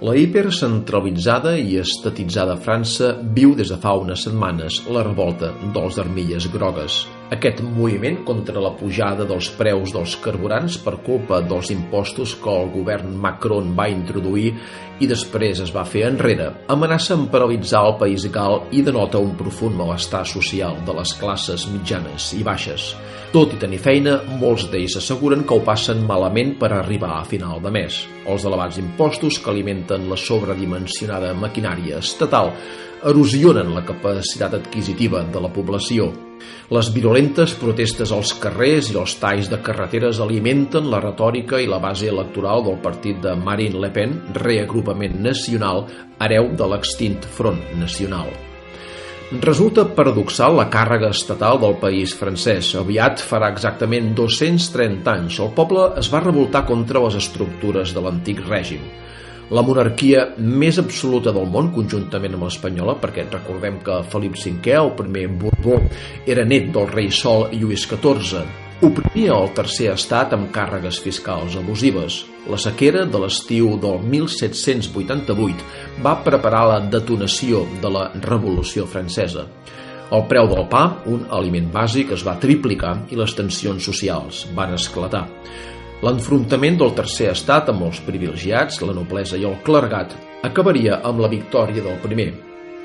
La hipercentralitzada i estatitzada França viu des de fa unes setmanes la revolta dels armilles grogues. Aquest moviment contra la pujada dels preus dels carburants per culpa dels impostos que el govern Macron va introduir i després es va fer enrere, amenaça en paralitzar el país gal i denota un profund malestar social de les classes mitjanes i baixes. Tot i tenir feina, molts d'ells asseguren que ho passen malament per arribar a final de mes. Els elevats impostos que alimenten la sobredimensionada maquinària estatal erosionen la capacitat adquisitiva de la població. Les virulentes protestes als carrers i els talls de carreteres alimenten la retòrica i la base electoral del partit de Marine Le Pen, reagrupament nacional, hereu de l'extint Front Nacional. Resulta paradoxal la càrrega estatal del país francès. Aviat farà exactament 230 anys. El poble es va revoltar contra les estructures de l'antic règim la monarquia més absoluta del món, conjuntament amb l'espanyola, perquè recordem que Felip V, el primer Borbó, era net del rei Sol Lluís XIV, oprimia el tercer estat amb càrregues fiscals abusives. La sequera de l'estiu del 1788 va preparar la detonació de la Revolució Francesa. El preu del pa, un aliment bàsic, es va triplicar i les tensions socials van esclatar. L'enfrontament del tercer estat amb els privilegiats, la noblesa i el clergat acabaria amb la victòria del primer.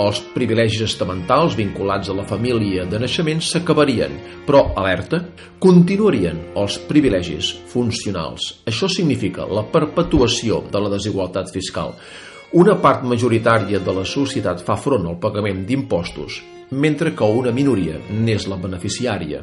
Els privilegis estamentals vinculats a la família de naixement s'acabarien, però, alerta, continuarien els privilegis funcionals. Això significa la perpetuació de la desigualtat fiscal. Una part majoritària de la societat fa front al pagament d'impostos mentre que una minoria n'és la beneficiària.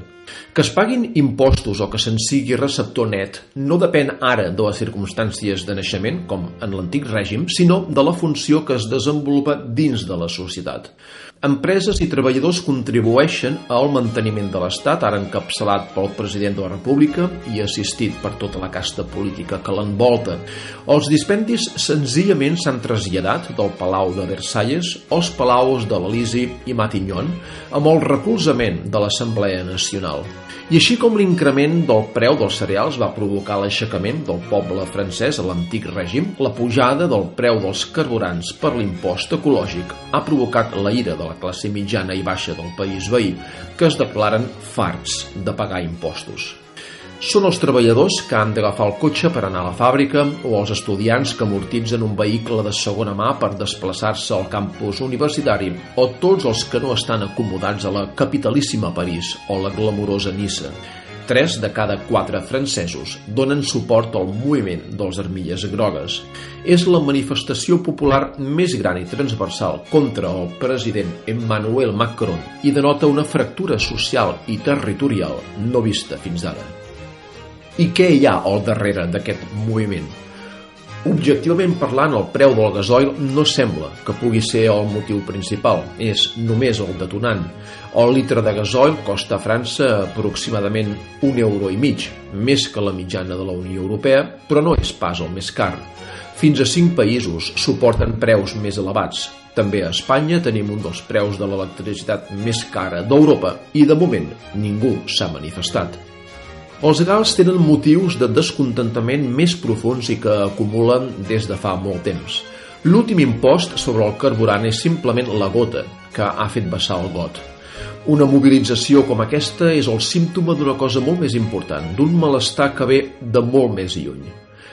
Que es paguin impostos o que se'n sigui receptor net no depèn ara de les circumstàncies de naixement, com en l'antic règim, sinó de la funció que es desenvolupa dins de la societat. Empreses i treballadors contribueixen al manteniment de l'Estat, ara encapçalat pel president de la República i assistit per tota la casta política que l'envolta. Els dispendis senzillament s'han traslladat del Palau de Versalles als palaus de l'Elisi i Matignon amb el recolzament de l'Assemblea Nacional. I així com l'increment del preu dels cereals va provocar l'aixecament del poble francès a l'antic règim, la pujada del preu dels carburants per l'impost ecològic ha provocat la ira de la classe mitjana i baixa del país veí, que es declaren farts de pagar impostos. Són els treballadors que han d'agafar el cotxe per anar a la fàbrica o els estudiants que amortitzen un vehicle de segona mà per desplaçar-se al campus universitari o tots els que no estan acomodats a la capitalíssima París o la glamurosa Nissa. Tres de cada quatre francesos donen suport al moviment dels armilles grogues. És la manifestació popular més gran i transversal contra el president Emmanuel Macron i denota una fractura social i territorial no vista fins ara. I què hi ha al darrere d'aquest moviment? Objectivament parlant, el preu del gasoil no sembla que pugui ser el motiu principal, és només el detonant. El litre de gasoil costa a França aproximadament un euro i mig, més que la mitjana de la Unió Europea, però no és pas el més car. Fins a cinc països suporten preus més elevats. També a Espanya tenim un dels preus de l'electricitat més cara d'Europa i de moment ningú s'ha manifestat. Els gals tenen motius de descontentament més profuns i que acumulen des de fa molt temps. L'últim impost sobre el carburant és simplement la gota que ha fet vessar el got. Una mobilització com aquesta és el símptoma d'una cosa molt més important, d'un malestar que ve de molt més lluny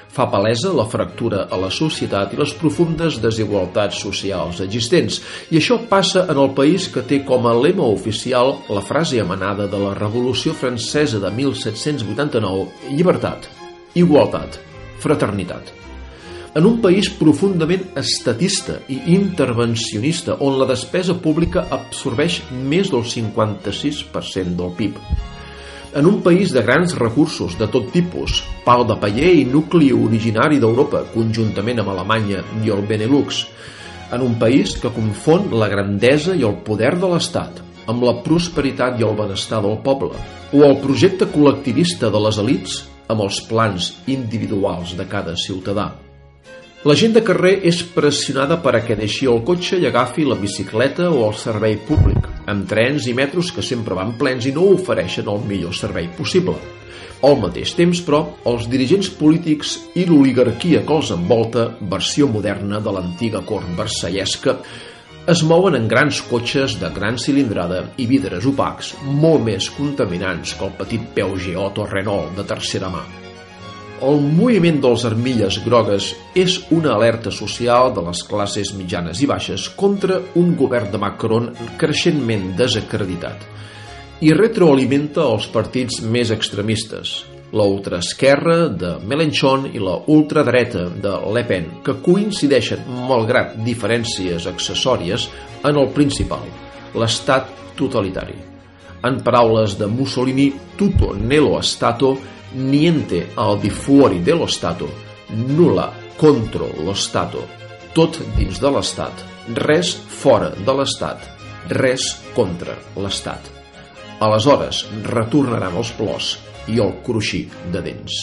fa palesa la fractura a la societat i les profundes desigualtats socials existents. I això passa en el país que té com a lema oficial la frase emanada de la Revolució Francesa de 1789 llibertat, igualtat, fraternitat. En un país profundament estatista i intervencionista on la despesa pública absorbeix més del 56% del PIB en un país de grans recursos de tot tipus, pal de paller i nucli originari d'Europa, conjuntament amb Alemanya i el Benelux, en un país que confon la grandesa i el poder de l'Estat amb la prosperitat i el benestar del poble, o el projecte col·lectivista de les elites amb els plans individuals de cada ciutadà. La gent de carrer és pressionada per a que deixi el cotxe i agafi la bicicleta o el servei públic, amb trens i metros que sempre van plens i no ofereixen el millor servei possible. Al mateix temps, però, els dirigents polítics i l'oligarquia que els envolta, versió moderna de l'antiga cort versallesca, es mouen en grans cotxes de gran cilindrada i vidres opacs, molt més contaminants que el petit Peugeot o Renault de tercera mà. El moviment dels armilles grogues és una alerta social de les classes mitjanes i baixes contra un govern de Macron creixentment desacreditat – i retroalimenta els partits més extremistes, la ultraesquerra de Mélenchon i la ultradreta de Le Pen, que coincideixen, malgrat diferències accessòries, en el principal, l'estat totalitari. En paraules de Mussolini, tutto nello Stato, niente al di fuori dello Stato, nulla contro lo Stato, tot dins de l'Estat, res fora de l'Estat, res contra l'Estat. Aleshores retornaran els plors i el cruixir de dents.